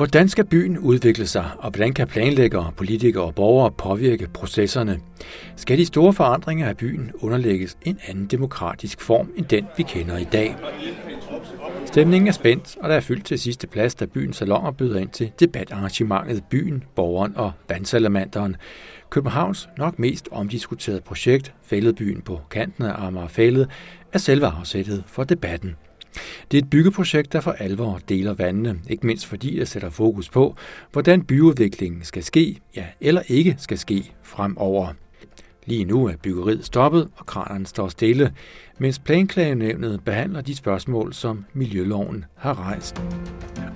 Hvordan skal byen udvikle sig, og hvordan kan planlæggere, politikere og borgere påvirke processerne? Skal de store forandringer af byen underlægges en anden demokratisk form end den, vi kender i dag? Stemningen er spændt, og der er fyldt til sidste plads, da byens salonger byder ind til debatarrangementet Byen, Borgeren og Vandsalamanderen. Københavns nok mest omdiskuterede projekt, Fælledbyen på kanten af Amager Fælled, er selve afsættet for debatten. Det er et byggeprojekt, der for alvor deler vandene, ikke mindst fordi det sætter fokus på, hvordan byudviklingen skal ske, ja, eller ikke skal ske fremover. Lige nu er byggeriet stoppet, og kranerne står stille, mens planklagenævnet behandler de spørgsmål, som Miljøloven har rejst.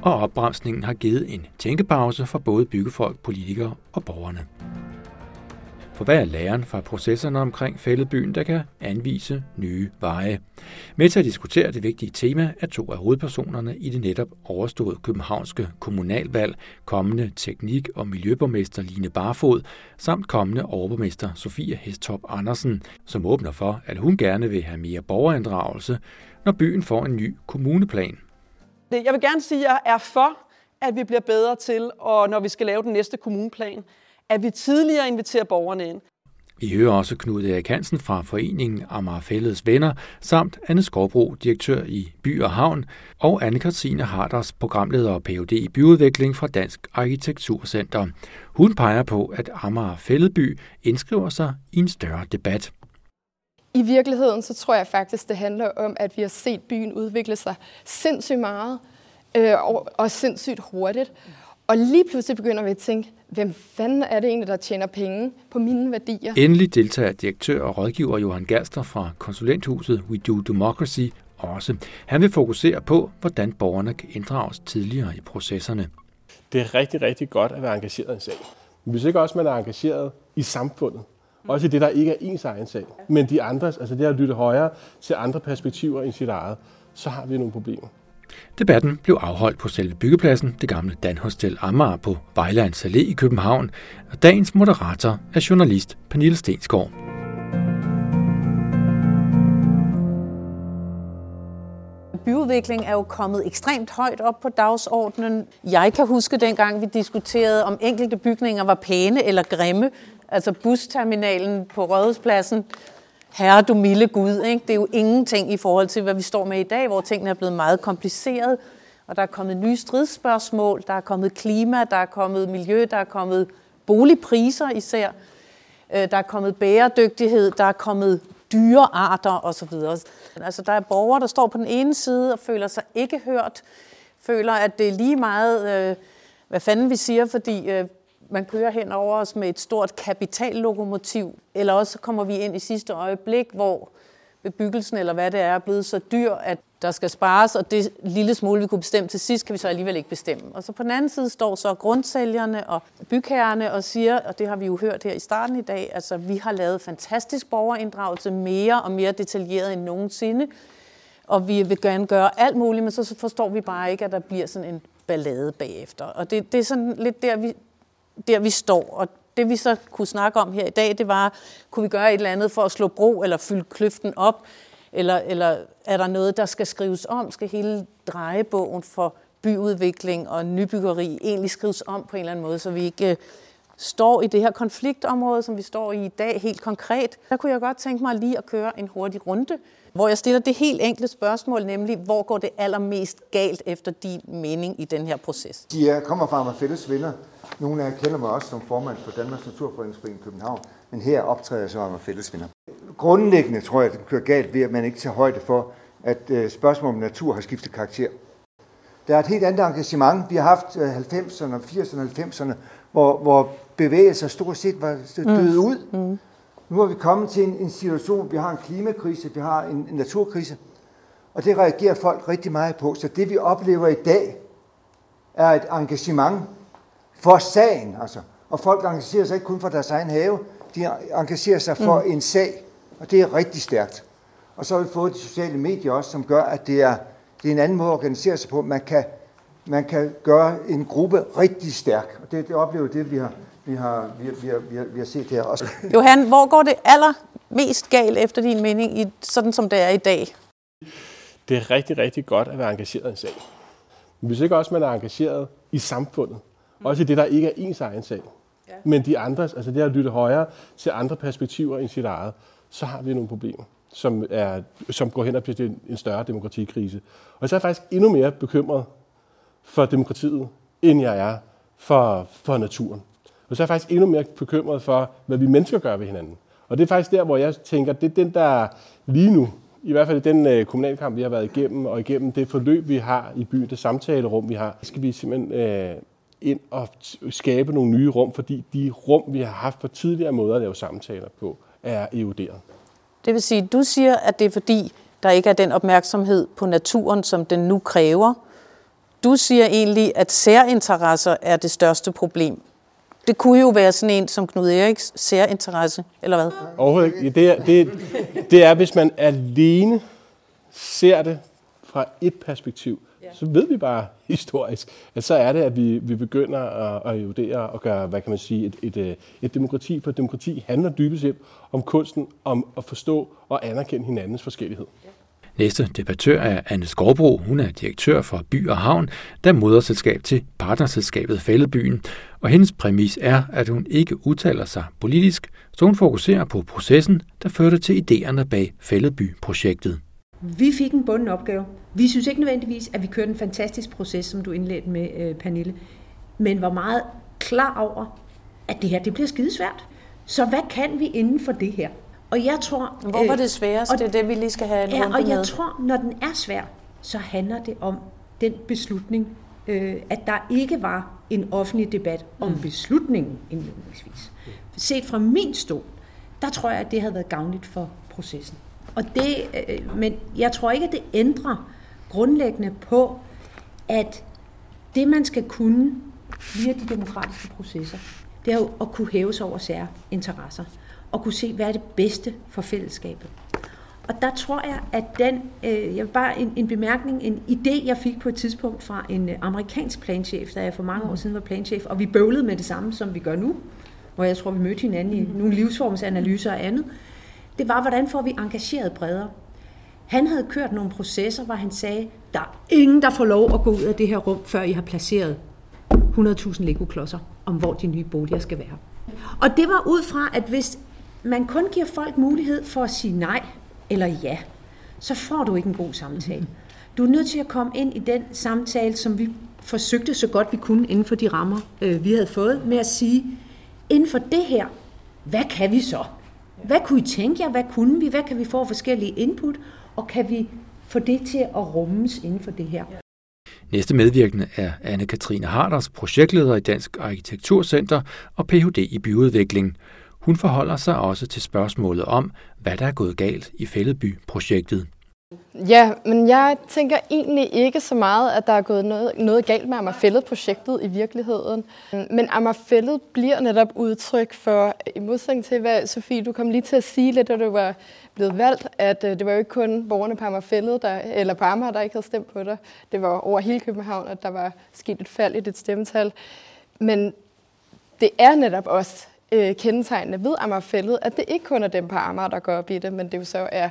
Og opbremsningen har givet en tænkepause for både byggefolk, politikere og borgerne. For hvad er læren fra processerne omkring fælledbyen, der kan anvise nye veje? Med til at diskutere det vigtige tema er to af hovedpersonerne i det netop overståede københavnske kommunalvalg, kommende teknik- og miljøborgmester Line Barfod, samt kommende overborgmester Sofie Hestop Andersen, som åbner for, at hun gerne vil have mere borgerinddragelse, når byen får en ny kommuneplan. Jeg vil gerne sige, at jeg er for, at vi bliver bedre til, og når vi skal lave den næste kommuneplan, at vi tidligere inviterer borgerne ind. Vi hører også Knud Erik Hansen fra foreningen Amagerfællets Venner, samt Anne Skovbro, direktør i By og Havn, og Anne-Katrine Harders, programleder og Ph.D. i byudvikling fra Dansk Arkitekturcenter. Hun peger på, at Amager Fælledby indskriver sig i en større debat. I virkeligheden så tror jeg faktisk, det handler om, at vi har set byen udvikle sig sindssygt meget øh, og, og sindssygt hurtigt. Og lige pludselig begynder vi at tænke, hvem fanden er det egentlig, der tjener penge på mine værdier? Endelig deltager direktør og rådgiver Johan Gerster fra konsulenthuset We Do Democracy også. Han vil fokusere på, hvordan borgerne kan inddrages tidligere i processerne. Det er rigtig, rigtig godt at være engageret i en sag. Men hvis ikke også man er engageret i samfundet, også i det, der ikke er ens egen sag, men de andres, altså det at lytte højere til andre perspektiver end sit eget, så har vi nogle problemer. Debatten blev afholdt på selve byggepladsen, det gamle Danhostel Amager på Vejlands Allé i København, og dagens moderator er journalist Pernille Stensgaard. Byudvikling er jo kommet ekstremt højt op på dagsordenen. Jeg kan huske dengang, vi diskuterede, om enkelte bygninger var pæne eller grimme. Altså busterminalen på Rådhuspladsen Herre du milde Gud, ikke? det er jo ingenting i forhold til, hvad vi står med i dag, hvor tingene er blevet meget kompliceret, og der er kommet nye stridsspørgsmål, der er kommet klima, der er kommet miljø, der er kommet boligpriser især, øh, der er kommet bæredygtighed, der er kommet dyrearter osv. Altså der er borgere, der står på den ene side og føler sig ikke hørt, føler, at det er lige meget, øh, hvad fanden vi siger, fordi øh, man kører hen over os med et stort kapitallokomotiv, eller også kommer vi ind i sidste øjeblik, hvor bebyggelsen eller hvad det er, er blevet så dyr, at der skal spares, og det lille smule, vi kunne bestemme til sidst, kan vi så alligevel ikke bestemme. Og så på den anden side står så grundsælgerne og bygherrerne og siger, og det har vi jo hørt her i starten i dag, altså vi har lavet fantastisk borgerinddragelse mere og mere detaljeret end nogensinde, og vi vil gerne gøre alt muligt, men så forstår vi bare ikke, at der bliver sådan en ballade bagefter. Og det, det er sådan lidt der, vi, der vi står. Og det vi så kunne snakke om her i dag, det var, kunne vi gøre et eller andet for at slå bro eller fylde kløften op? Eller, eller er der noget, der skal skrives om? Skal hele drejebogen for byudvikling og nybyggeri egentlig skrives om på en eller anden måde, så vi ikke øh, står i det her konfliktområde, som vi står i i dag helt konkret. Der kunne jeg godt tænke mig lige at køre en hurtig runde, hvor jeg stiller det helt enkle spørgsmål, nemlig hvor går det allermest galt efter din mening i den her proces? De kommer fra mig fælles venner. Nogle af jer kender mig også som formand for Danmarks Naturfredningsforening i København, men her optræder jeg som fælles venner. Grundlæggende tror jeg, at det kører galt ved, at man ikke tager højde for, at øh, spørgsmålet om natur har skiftet karakter. Der er et helt andet engagement. Vi har haft 90'erne, 80'erne og 90'erne, hvor, hvor bevægelser stort set var døde mm. ud. Mm. Nu er vi kommet til en, en situation, vi har en klimakrise, vi har en, en naturkrise, og det reagerer folk rigtig meget på. Så det vi oplever i dag, er et engagement for sagen. Altså. Og folk engagerer sig ikke kun for deres egen have, de engagerer sig for mm. en sag, og det er rigtig stærkt. Og så har vi fået de sociale medier også, som gør, at det er, det er en anden måde at organisere sig på. Man kan, man kan gøre en gruppe rigtig stærk, og det, det oplever det, vi har, vi har, vi, vi, har, vi, har, vi har set her også. Johan, hvor går det allermest galt efter din mening, i, sådan som det er i dag? Det er rigtig, rigtig godt at være engageret i en sag. Men hvis ikke også man er engageret i samfundet, også i det, der ikke er ens egen sag, ja. men de andres, altså det at lytte højere til andre perspektiver end sit eget, så har vi nogle problemer, som, er, som går hen og bliver en større demokratikrise. Og så er jeg faktisk endnu mere bekymret for demokratiet, end jeg er for, for naturen. Og så er jeg faktisk endnu mere bekymret for, hvad vi mennesker gør ved hinanden. Og det er faktisk der, hvor jeg tænker, det er den, der lige nu, i hvert fald den øh, kommunalkamp, vi har været igennem, og igennem det forløb, vi har i byen, det samtalerum, vi har, skal vi simpelthen øh, ind og skabe nogle nye rum, fordi de rum, vi har haft på tidligere måder at lave samtaler på, er eroderet. Det vil sige, du siger, at det er fordi, der ikke er den opmærksomhed på naturen, som den nu kræver. Du siger egentlig, at særinteresser er det største problem. Det kunne jo være sådan en som Knud Eriks særinteresse, eller hvad? Overhovedet ikke. Det er, det, det er, hvis man alene ser det fra et perspektiv, så ved vi bare historisk, at så er det, at vi, vi begynder at, at erodere og gøre, hvad kan man sige, et, et, øh, et demokrati. For demokrati handler dybest set om kunsten, om at forstå og anerkende hinandens forskellighed. Næste debattør er Anne Skovbro. Hun er direktør for By og Havn, der moderselskab til partnerselskabet Fældebyen. Og hendes præmis er, at hun ikke udtaler sig politisk, så hun fokuserer på processen, der førte til idéerne bag Fældeby-projektet. Vi fik en bunden opgave. Vi synes ikke nødvendigvis, at vi kørte en fantastisk proces, som du indledte med, øh, Pernille, men var meget klar over, at det her det bliver skidesvært. Så hvad kan vi inden for det her? Og jeg tror... Hvor var det sværest? Og, det er det, vi lige skal have en ja, og jeg med. tror, når den er svær, så handler det om den beslutning, øh, at der ikke var en offentlig debat om mm. beslutningen indledningsvis. Set fra min stol, der tror jeg, at det havde været gavnligt for processen. Og det, øh, men jeg tror ikke, at det ændrer grundlæggende på, at det, man skal kunne via de demokratiske processer, det er jo at kunne hæve sig over sære interesser og kunne se, hvad er det bedste for fællesskabet. Og der tror jeg, at den, øh, jeg vil bare en, en bemærkning, en idé, jeg fik på et tidspunkt fra en øh, amerikansk planchef, da jeg for mange år siden var planchef, og vi bøvlede med det samme, som vi gør nu, hvor jeg tror, vi mødte hinanden i nogle livsformsanalyser og andet, det var, hvordan får vi engageret bredere. Han havde kørt nogle processer, hvor han sagde, der er ingen, der får lov at gå ud af det her rum, før I har placeret 100.000 Lego-klodser om, hvor de nye boliger skal være. Og det var ud fra, at hvis man kun giver folk mulighed for at sige nej eller ja, så får du ikke en god samtale. Du er nødt til at komme ind i den samtale, som vi forsøgte så godt vi kunne inden for de rammer, øh, vi havde fået, med at sige, inden for det her, hvad kan vi så? Hvad kunne I tænke jer? Hvad kunne vi? Hvad kan vi få forskellige input? Og kan vi få det til at rummes inden for det her? Næste medvirkende er Anne-Katrine Harders, projektleder i Dansk Arkitekturcenter og Ph.D. i byudvikling. Hun forholder sig også til spørgsmålet om, hvad der er gået galt i Fælledby-projektet. Ja, men jeg tænker egentlig ikke så meget, at der er gået noget, noget galt med Amagerfællet-projektet i virkeligheden. Men Amagerfællet bliver netop udtryk for, i modsætning til, hvad Sofie, du kom lige til at sige lidt, da du var blevet valgt, at øh, det var jo ikke kun borgerne på Amagerfællet, der, eller på Amager, der ikke havde stemt på dig. Det var over hele København, at der var sket et fald i dit stemmetal. Men det er netop også øh, kendetegnende ved Amagerfældet, at det ikke kun er dem på Amager, der går op i det, men det jo så er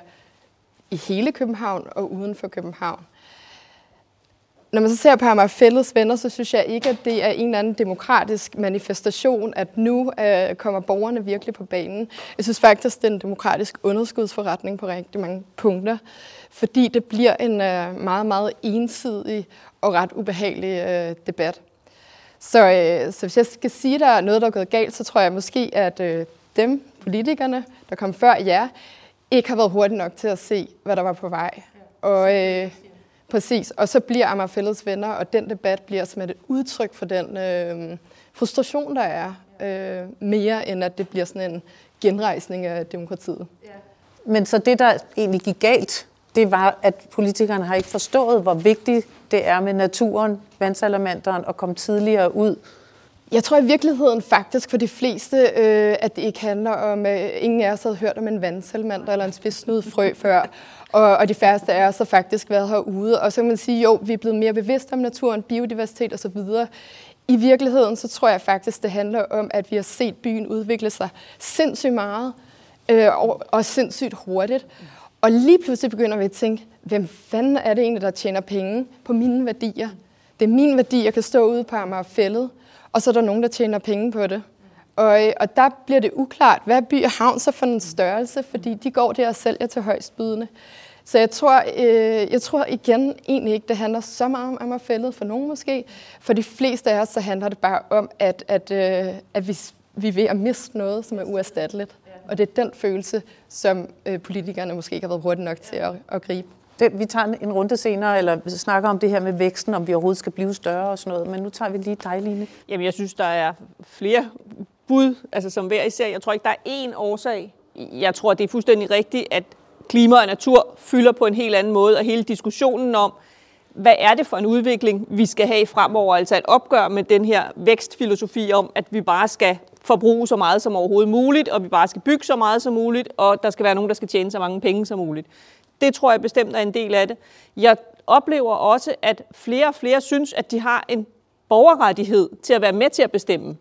i hele København og uden for København. Når man så ser på Amagerfældets venner, så synes jeg ikke, at det er en eller anden demokratisk manifestation, at nu øh, kommer borgerne virkelig på banen. Jeg synes faktisk, det er en demokratisk underskudsforretning på rigtig mange punkter, fordi det bliver en øh, meget, meget ensidig og ret ubehagelig øh, debat. Så, øh, så hvis jeg skal sige, at der er noget, der er gået galt, så tror jeg måske, at øh, dem, politikerne, der kom før jer, ikke har været hurtigt nok til at se, hvad der var på vej. Og, øh, præcis. Og så bliver Amager Fælles venner, og den debat bliver som et udtryk for den øh, frustration, der er, øh, mere end at det bliver sådan en genrejsning af demokratiet. Men så det, der egentlig gik galt, det var, at politikerne har ikke forstået, hvor vigtigt det er med naturen, vandsalamanderen, at komme tidligere ud jeg tror i virkeligheden faktisk for de fleste, øh, at det ikke handler om, at øh, ingen af os havde hørt om en vandsalamander eller en spidsnud frø før. Og, og de færreste af os har faktisk været herude. Og så kan man sige, jo, vi er blevet mere bevidste om naturen, biodiversitet osv. I virkeligheden, så tror jeg faktisk, det handler om, at vi har set byen udvikle sig sindssygt meget øh, og, og sindssygt hurtigt. Og lige pludselig begynder vi at tænke, hvem fanden er det egentlig, der tjener penge på mine værdier? Det er min værdi, jeg kan stå ude på Amagerfællet, og så er der nogen, der tjener penge på det. Og, og der bliver det uklart, hvad by og havn så for en størrelse, fordi de går der og sælger til højstbydende. Så jeg tror, øh, jeg tror igen egentlig ikke, det handler så meget om Amagerfællet, for nogen måske. For de fleste af os, så handler det bare om, at, at, øh, at vi, vi er ved at miste noget, som er uerstatteligt. Og det er den følelse, som øh, politikerne måske ikke har været hurtige nok til at, at gribe. Det, vi tager en runde senere, eller snakker om det her med væksten, om vi overhovedet skal blive større og sådan noget. Men nu tager vi lige dig, Line. Jamen, jeg synes, der er flere bud, altså som hver især. Jeg tror ikke, der er én årsag. Jeg tror, det er fuldstændig rigtigt, at klima og natur fylder på en helt anden måde, og hele diskussionen om, hvad er det for en udvikling, vi skal have fremover, altså et opgør med den her vækstfilosofi om, at vi bare skal forbruge så meget som overhovedet muligt, og vi bare skal bygge så meget som muligt, og der skal være nogen, der skal tjene så mange penge som muligt. Det tror jeg bestemt er en del af det. Jeg oplever også, at flere og flere synes, at de har en borgerrettighed til at være med til at bestemme.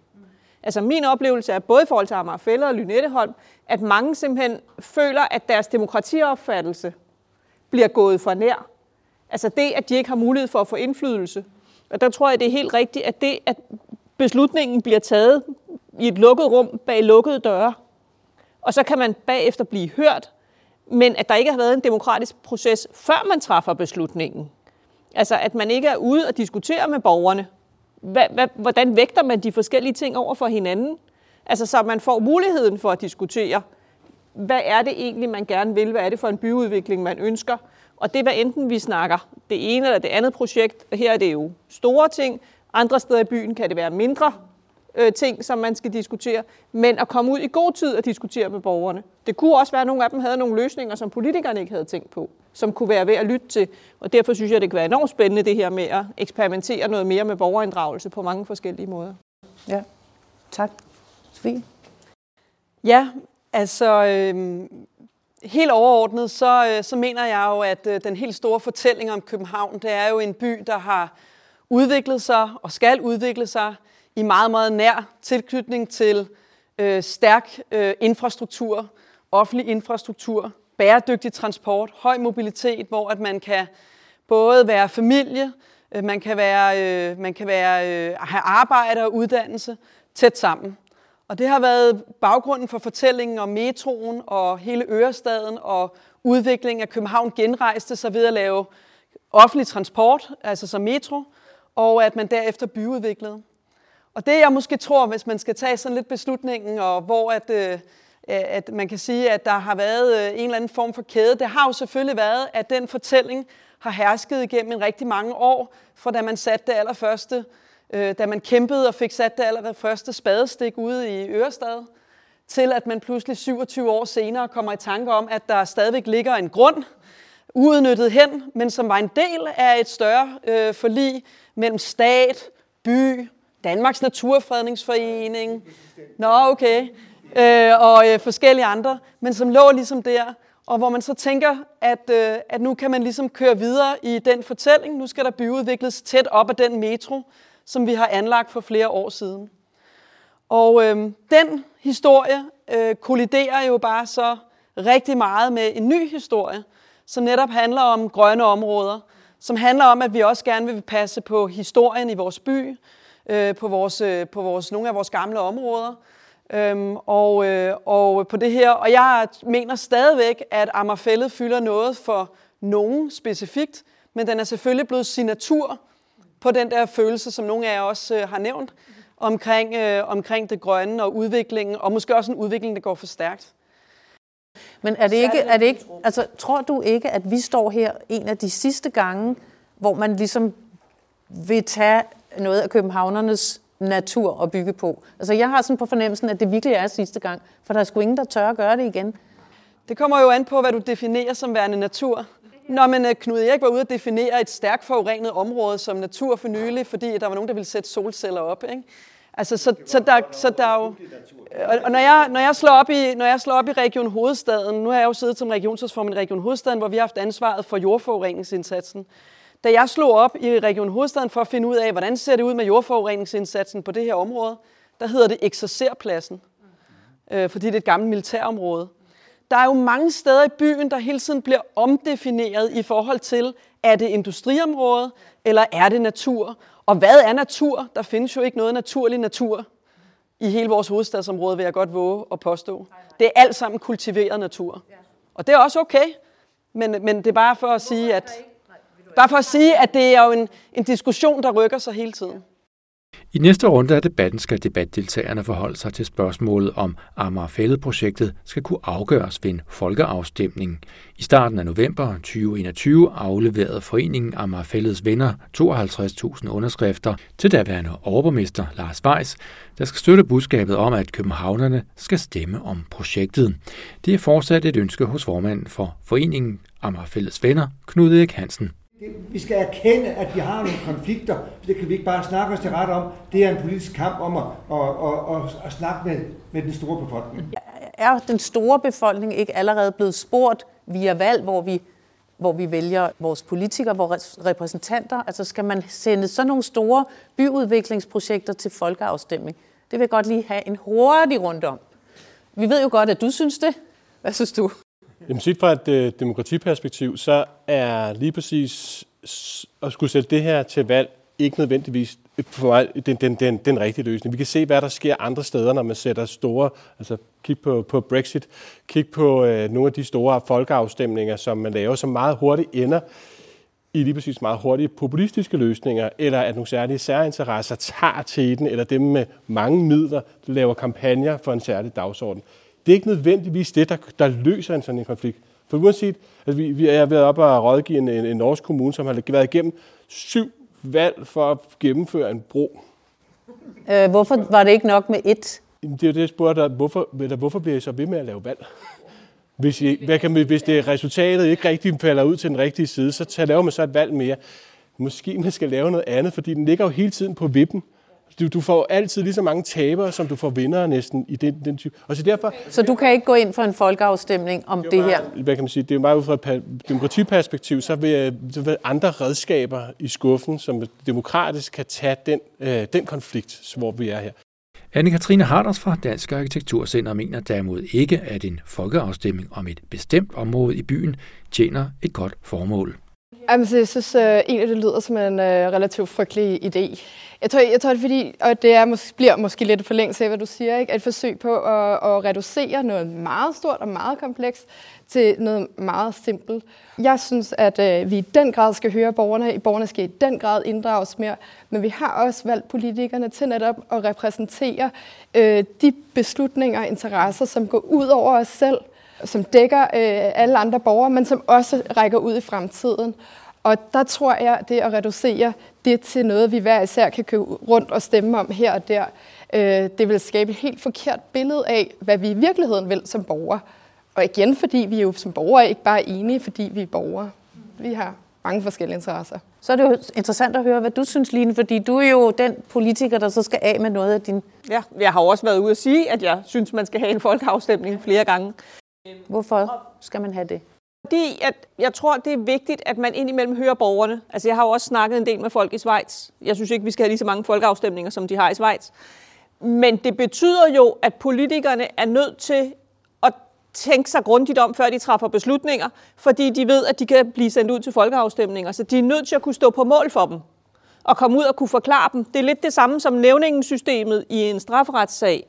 Altså min oplevelse er både i forhold til Amager Fælder og Lynetteholm, at mange simpelthen føler, at deres demokratiopfattelse bliver gået for nær. Altså det, at de ikke har mulighed for at få indflydelse. Og der tror jeg, det er helt rigtigt, at det, at beslutningen bliver taget i et lukket rum bag lukkede døre, og så kan man bagefter blive hørt, men at der ikke har været en demokratisk proces, før man træffer beslutningen. Altså at man ikke er ude og diskutere med borgerne, hvad, hvad, hvordan vægter man de forskellige ting over for hinanden? Altså så man får muligheden for at diskutere, hvad er det egentlig, man gerne vil? Hvad er det for en byudvikling, man ønsker? Og det er, hvad enten vi snakker det ene eller det andet projekt. Her er det jo store ting. Andre steder i byen kan det være mindre øh, ting, som man skal diskutere. Men at komme ud i god tid og diskutere med borgerne. Det kunne også være, at nogle af dem havde nogle løsninger, som politikerne ikke havde tænkt på, som kunne være ved at lytte til. Og derfor synes jeg, det kan være enormt spændende det her med at eksperimentere noget mere med borgerinddragelse på mange forskellige måder. Ja, tak. Sofie? Ja, altså øh, helt overordnet, så, øh, så mener jeg jo, at øh, den helt store fortælling om København, det er jo en by, der har udviklet sig og skal udvikle sig i meget, meget nær tilknytning til øh, stærk øh, infrastruktur, offentlig infrastruktur, bæredygtig transport, høj mobilitet, hvor at man kan både være familie, øh, man kan, være, øh, man kan være, øh, have arbejde og uddannelse tæt sammen. Og det har været baggrunden for fortællingen om metroen og hele Ørestaden og udviklingen af København genrejste sig ved at lave offentlig transport, altså som metro, og at man derefter byudviklede. Og det jeg måske tror, hvis man skal tage sådan lidt beslutningen, og hvor at, øh, øh, at man kan sige, at der har været øh, en eller anden form for kæde, det har jo selvfølgelig været, at den fortælling har hersket igennem en rigtig mange år, fra da man satte det allerførste, øh, da man kæmpede og fik sat det allerførste spadestik ude i Ørestad, til at man pludselig 27 år senere kommer i tanke om, at der stadigvæk ligger en grund, uudnyttet hen, men som var en del af et større øh, forlig mellem stat, by, Danmarks Naturfredningsforening, nå okay, øh, og øh, forskellige andre, men som lå ligesom der, og hvor man så tænker, at, øh, at nu kan man ligesom køre videre i den fortælling, nu skal der byudvikles tæt op af den metro, som vi har anlagt for flere år siden. Og øh, den historie øh, kolliderer jo bare så rigtig meget med en ny historie, som netop handler om grønne områder, som handler om, at vi også gerne vil passe på historien i vores by, øh, på, vores, øh, på vores, nogle af vores gamle områder. Øhm, og, øh, og på det her, og jeg mener stadigvæk, at Ammerfællet fylder noget for nogen specifikt, men den er selvfølgelig blevet signatur på den der følelse, som nogle af jer også øh, har nævnt, omkring, øh, omkring det grønne og udviklingen, og måske også en udvikling, der går for stærkt. Men er det ikke, er det ikke, altså, tror du ikke, at vi står her en af de sidste gange, hvor man ligesom vil tage noget af københavnernes natur at bygge på. Altså jeg har sådan på fornemmelsen, at det virkelig er sidste gang, for der er sgu ingen, der tør at gøre det igen. Det kommer jo an på, hvad du definerer som værende natur. Når man øh, Knud Erik var ude at definere et stærkt forurenet område som natur for nylig, fordi der var nogen, der ville sætte solceller op. Ikke? Altså, så, så, der, så der er jo... Og når jeg, når, jeg slår op i, når jeg slår op i Region Hovedstaden, nu har jeg jo siddet som regionsrådsformand i Region Hovedstaden, hvor vi har haft ansvaret for jordforureningsindsatsen. Da jeg slog op i Region Hovedstaden for at finde ud af, hvordan ser det ud med jordforureningsindsatsen på det her område, der hedder det Eksercerpladsen, øh, fordi det er et gammelt militærområde. der er jo mange steder i byen, der hele tiden bliver omdefineret i forhold til, er det industriområde, eller er det natur? Og hvad er natur? Der findes jo ikke noget naturlig natur i hele vores hovedstadsområde, vil jeg godt våge at påstå. Det er alt sammen kultiveret natur. Og det er også okay, men, men det er bare for at sige, at, bare for at sige, at det er jo en, en diskussion, der rykker sig hele tiden. I næste runde af debatten skal debatdeltagerne forholde sig til spørgsmålet om Amagerfællet-projektet skal kunne afgøres ved en folkeafstemning. I starten af november 2021 afleverede foreningen Amagerfællets venner 52.000 underskrifter til daværende overborgmester Lars Weiss, der skal støtte budskabet om, at københavnerne skal stemme om projektet. Det er fortsat et ønske hos formanden for foreningen Amagerfællets venner, Knud Erik Hansen. Vi skal erkende, at vi har nogle konflikter. Det kan vi ikke bare snakke os til ret om. Det er en politisk kamp om at, at, at, at, at snakke med, med den store befolkning. Er den store befolkning ikke allerede blevet spurgt via valg, hvor vi, hvor vi vælger vores politikere, vores repræsentanter? Altså skal man sende sådan nogle store byudviklingsprojekter til folkeafstemning? Det vil jeg godt lige have en hurtig rundt om. Vi ved jo godt, at du synes det. Hvad synes du? Jamen set fra et øh, demokratiperspektiv, så er lige præcis at skulle sætte det her til valg ikke nødvendigvis for mig den, den, den, den rigtige løsning. Vi kan se, hvad der sker andre steder, når man sætter store, altså kig på, på Brexit, kig på øh, nogle af de store folkeafstemninger, som man laver, som meget hurtigt ender i lige præcis meget hurtige populistiske løsninger, eller at nogle særlige særinteresser tager til den, eller dem med mange midler laver kampagner for en særlig dagsorden det er ikke nødvendigvis det, der, der løser en sådan en konflikt. For uanset, at vi, vi er været op og rådgive en, en, en norsk kommune, som har været igennem syv valg for at gennemføre en bro. Øh, hvorfor var det ikke nok med ét? Det er jo det, jeg spurgte dig. Hvorfor, eller hvorfor bliver I så ved med at lave valg? Hvis, I, hvad kan man, hvis det resultatet ikke rigtig falder ud til den rigtige side, så laver man så et valg mere. Måske man skal lave noget andet, fordi den ligger jo hele tiden på vippen. Du, du får altid lige så mange tabere, som du får vindere næsten i den, den type. Og så, derfor, så du kan ikke gå ind for en folkeafstemning om det, det her? Hvad kan man sige? Det er meget ud fra et demokratiperspektiv, så vil, så vil andre redskaber i skuffen, som demokratisk kan tage den, øh, den konflikt, hvor vi er her. Anne-Katrine Harders fra Dansk Arkitekturcenter mener derimod ikke, at en folkeafstemning om et bestemt område i byen tjener et godt formål. Jamen, altså, jeg synes øh, egentlig, det lyder som en øh, relativt frygtelig idé. Jeg tror, jeg tror det er fordi, og det er, måske, bliver måske lidt forlængelse af, hvad du siger, ikke? et forsøg på at, at reducere noget meget stort og meget komplekst til noget meget simpelt. Jeg synes, at øh, vi i den grad skal høre borgerne. Borgerne skal i den grad inddrages mere. Men vi har også valgt politikerne til netop at repræsentere øh, de beslutninger og interesser, som går ud over os selv som dækker øh, alle andre borgere, men som også rækker ud i fremtiden. Og der tror jeg, det at reducere det til noget, vi hver især kan købe rundt og stemme om her og der, øh, det vil skabe et helt forkert billede af, hvad vi i virkeligheden vil som borgere. Og igen, fordi vi jo som borgere ikke bare er enige, fordi vi er borgere. Vi har mange forskellige interesser. Så er det jo interessant at høre, hvad du synes, Line, fordi du er jo den politiker, der så skal af med noget af din... Ja, jeg har også været ude at sige, at jeg synes, man skal have en folkeafstemning flere gange. Hvorfor skal man have det? Fordi at jeg tror, det er vigtigt, at man indimellem hører borgerne. Altså jeg har jo også snakket en del med folk i Schweiz. Jeg synes ikke, vi skal have lige så mange folkeafstemninger, som de har i Schweiz. Men det betyder jo, at politikerne er nødt til at tænke sig grundigt om, før de træffer beslutninger, fordi de ved, at de kan blive sendt ud til folkeafstemninger. Så de er nødt til at kunne stå på mål for dem og komme ud og kunne forklare dem. Det er lidt det samme som nævningssystemet i en strafferetssag.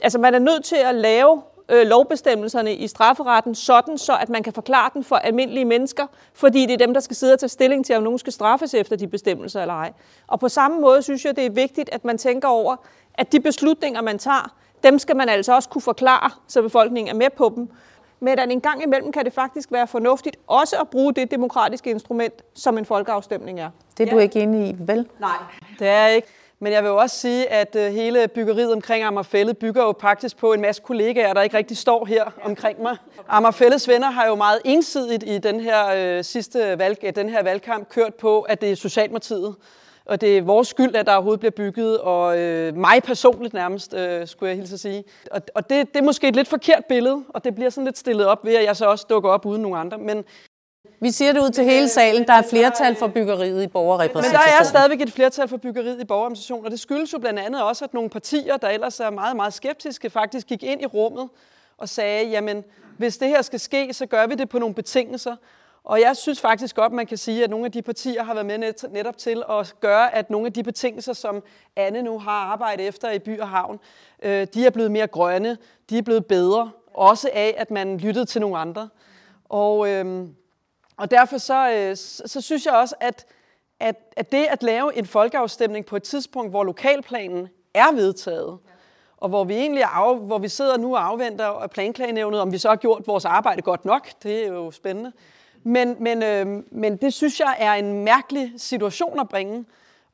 Altså man er nødt til at lave øh, lovbestemmelserne i strafferetten sådan, så at man kan forklare den for almindelige mennesker, fordi det er dem, der skal sidde og tage stilling til, om nogen skal straffes efter de bestemmelser eller ej. Og på samme måde synes jeg, det er vigtigt, at man tænker over, at de beslutninger, man tager, dem skal man altså også kunne forklare, så befolkningen er med på dem. Men at en gang imellem kan det faktisk være fornuftigt også at bruge det demokratiske instrument, som en folkeafstemning er. Det er du ikke enig i, vel? Nej, det er ikke. Men jeg vil jo også sige, at øh, hele byggeriet omkring Amagerfællet bygger jo faktisk på en masse kollegaer, der ikke rigtig står her omkring mig. Amagerfællets venner har jo meget ensidigt i den her øh, sidste valg, den her valgkamp kørt på, at det er Socialdemokratiet. Og det er vores skyld, at der overhovedet bliver bygget, og øh, mig personligt nærmest, øh, skulle jeg hilse at sige. Og, og det, det er måske et lidt forkert billede, og det bliver sådan lidt stillet op ved, at jeg så også dukker op uden nogen andre. Men vi siger det ud til hele salen. Der er flertal for byggeriet i borgerrepræsentationen. Men der er stadigvæk et flertal for byggeriet i borgerrepræsentationen, og det skyldes jo blandt andet også, at nogle partier, der ellers er meget, meget skeptiske, faktisk gik ind i rummet og sagde, jamen, hvis det her skal ske, så gør vi det på nogle betingelser. Og jeg synes faktisk godt, man kan sige, at nogle af de partier har været med netop til at gøre, at nogle af de betingelser, som Anne nu har arbejdet efter i by og havn, øh, de er blevet mere grønne, de er blevet bedre, også af, at man lyttede til nogle andre. Og, øh, og derfor så, øh, så synes jeg også, at, at, at det at lave en folkeafstemning på et tidspunkt, hvor lokalplanen er vedtaget, og hvor vi egentlig af, hvor vi sidder nu og afventer planklagenævnet, om vi så har gjort vores arbejde godt nok, det er jo spændende. Men, men, øh, men det synes jeg er en mærkelig situation at bringe,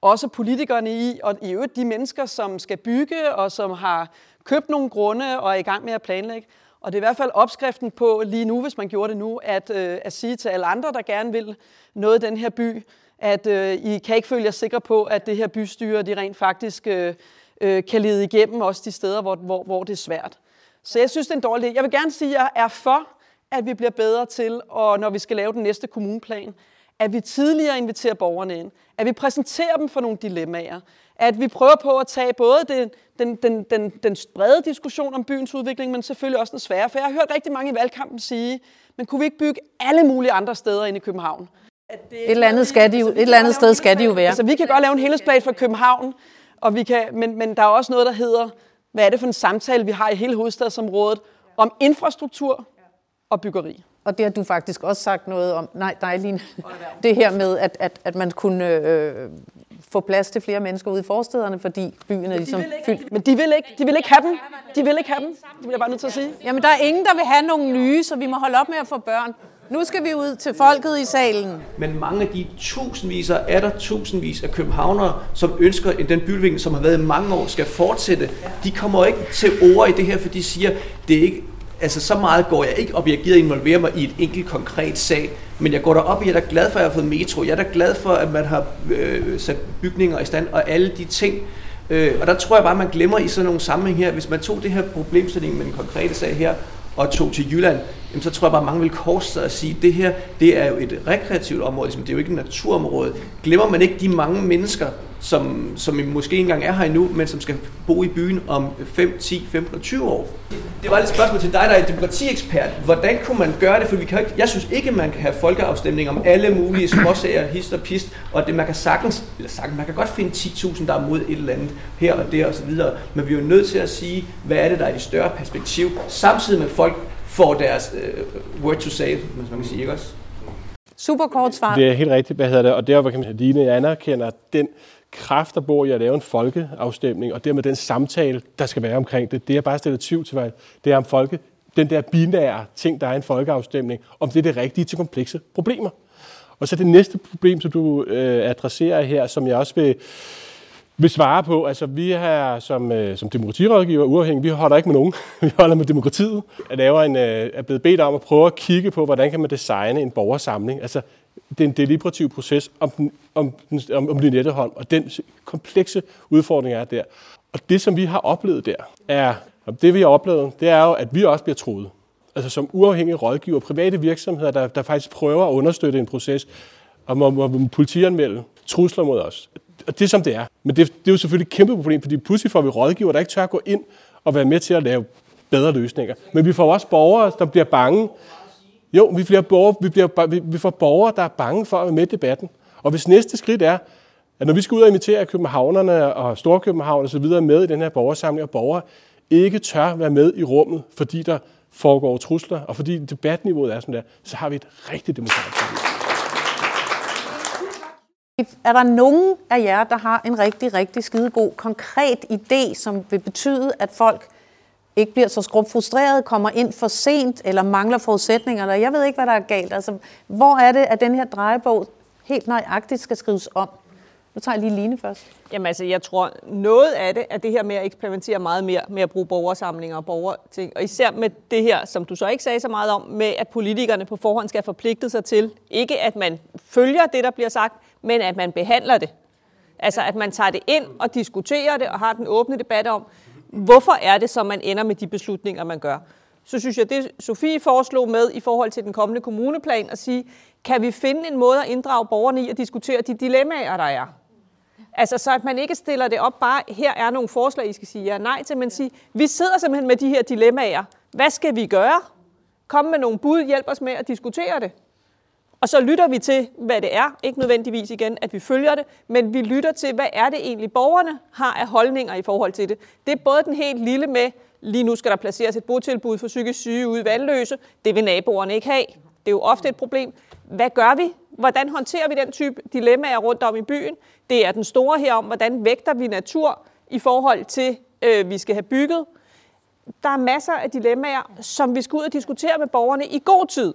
også politikerne i, og i øvrigt de mennesker, som skal bygge, og som har købt nogle grunde og er i gang med at planlægge. Og det er i hvert fald opskriften på lige nu, hvis man gjorde det nu, at, øh, at sige til alle andre, der gerne vil noget i den her by, at øh, I kan ikke føle jer sikre på, at det her bystyre, de rent faktisk øh, øh, kan lede igennem også de steder, hvor, hvor, hvor det er svært. Så jeg synes, det er en dårlig Jeg vil gerne sige, at jeg er for, at vi bliver bedre til, og når vi skal lave den næste kommuneplan, at vi tidligere inviterer borgerne ind, at vi præsenterer dem for nogle dilemmaer, at vi prøver på at tage både den, den, den, den, den brede diskussion om byens udvikling, men selvfølgelig også den svære. For jeg har hørt rigtig mange i valgkampen sige, men kunne vi ikke bygge alle mulige andre steder ind i København? At det et, eller andet skal de jo, et eller andet sted skal de jo være. Altså, vi kan godt lave en helhedsplan for København, og vi kan, men, men der er også noget, der hedder, hvad er det for en samtale, vi har i hele hovedstadsområdet, om infrastruktur og byggeri. Og det har du faktisk også sagt noget om, nej, nej, Line, det her med, at, at, at man kunne øh, få plads til flere mennesker ude i forstederne, fordi byen er ligesom fyldt. Men de vil ikke, de vil ikke have dem. De vil ikke have dem. Det vil jeg bare nødt til at sige. Jamen, der er ingen, der vil have nogle nye, så vi må holde op med at få børn. Nu skal vi ud til folket i salen. Men mange af de tusindvis og er der tusindvis af københavnere, som ønsker, at den byudvikling, som har været i mange år, skal fortsætte. De kommer ikke til ord i det her, for de siger, det er ikke, altså så meget går jeg ikke op i, at jeg gider involvere mig i et enkelt konkret sag, men jeg går derop i, at jeg er glad for, at jeg har fået metro. Jeg er da glad for, at man har øh, sat bygninger i stand, og alle de ting. Øh, og der tror jeg bare, at man glemmer i sådan nogle sammenhæng her, hvis man tog det her problemstilling med den konkrete sag her, og tog til Jylland, jamen, så tror jeg bare, at mange vil korse sig og sige, at det her det er jo et rekreativt område, ligesom, det er jo ikke et naturområde. Glemmer man ikke de mange mennesker, som, som måske ikke engang er her endnu, men som skal bo i byen om 5, 10, 15 og 20 år. Det var et spørgsmål til dig, der er demokratiekspert. Hvordan kunne man gøre det? For vi kan ikke, jeg synes ikke, man kan have folkeafstemning om alle mulige småsager, hist og pist, og det man kan sagtens, eller sagtens, man kan godt finde 10.000, der er mod et eller andet her og der osv., men vi er jo nødt til at sige, hvad er det, der er det større perspektiv, samtidig med folk får deres uh, word to say, hvis man kan sige, ikke også? Super kort svar. Det er helt rigtigt, hvad hedder det, og der, hvor kan man sige, Line anerkender den kraft, der bor i at lave en folkeafstemning, og dermed den samtale, der skal være omkring det. Det er bare stillet tvivl til, det er om folke, den der binære ting, der er en folkeafstemning, om det er det rigtige til komplekse problemer. Og så det næste problem, som du øh, adresserer her, som jeg også vil, vil svare på. Altså, vi har som, øh, som demokratirådgiver uafhængig, vi holder ikke med nogen. vi holder med demokratiet. Jeg laver en, øh, er blevet bedt om at prøve at kigge på, hvordan kan man designe en borgersamling. Altså, den deliberative proces om, den, om, om, om Lynetteholm, og den komplekse udfordring er der. Og det, som vi har oplevet der, er, det vi har oplevet, det er jo, at vi også bliver troet. Altså som uafhængige rådgiver, private virksomheder, der, der faktisk prøver at understøtte en proces, og må, må politianmelde trusler mod os. Og det er som det er. Men det, det er jo selvfølgelig et kæmpe problem, fordi pludselig får vi rådgiver, der ikke tør at gå ind og være med til at lave bedre løsninger. Men vi får også borgere, der bliver bange jo, vi, bliver borgere, vi, bliver, vi, vi får borgere, der er bange for at være med i debatten. Og hvis næste skridt er, at når vi skal ud og invitere københavnerne og Storkøbenhavn og så videre med i den her borgersamling, og borgere ikke tør være med i rummet, fordi der foregår trusler, og fordi debatniveauet er sådan der, så har vi et rigtigt demokratisk er der nogen af jer, der har en rigtig, rigtig skidegod, konkret idé, som vil betyde, at folk ikke bliver så skrubfrustreret, kommer ind for sent, eller mangler forudsætninger, eller jeg ved ikke, hvad der er galt. Altså, hvor er det, at den her drejebog helt nøjagtigt skal skrives om? Nu tager jeg lige Line først. Jamen altså, jeg tror, noget af det er det her med at eksperimentere meget mere med at bruge borgersamlinger og borgerting. Og især med det her, som du så ikke sagde så meget om, med at politikerne på forhånd skal forpligte sig til, ikke at man følger det, der bliver sagt, men at man behandler det. Altså, at man tager det ind og diskuterer det og har den åbne debat om, hvorfor er det så, man ender med de beslutninger, man gør. Så synes jeg, det Sofie foreslog med i forhold til den kommende kommuneplan, at sige, kan vi finde en måde at inddrage borgerne i at diskutere de dilemmaer, der er? Altså så at man ikke stiller det op bare, her er nogle forslag, I skal sige ja nej til, men sige, vi sidder simpelthen med de her dilemmaer. Hvad skal vi gøre? Kom med nogle bud, hjælp os med at diskutere det. Og så lytter vi til, hvad det er. Ikke nødvendigvis igen, at vi følger det, men vi lytter til, hvad er det egentlig, borgerne har af holdninger i forhold til det. Det er både den helt lille med, lige nu skal der placeres et botilbud for psykisk syge ude i Vandløse. Det vil naboerne ikke have. Det er jo ofte et problem. Hvad gør vi? Hvordan håndterer vi den type dilemmaer rundt om i byen? Det er den store her om, hvordan vægter vi natur i forhold til, øh, vi skal have bygget. Der er masser af dilemmaer, som vi skal ud og diskutere med borgerne i god tid.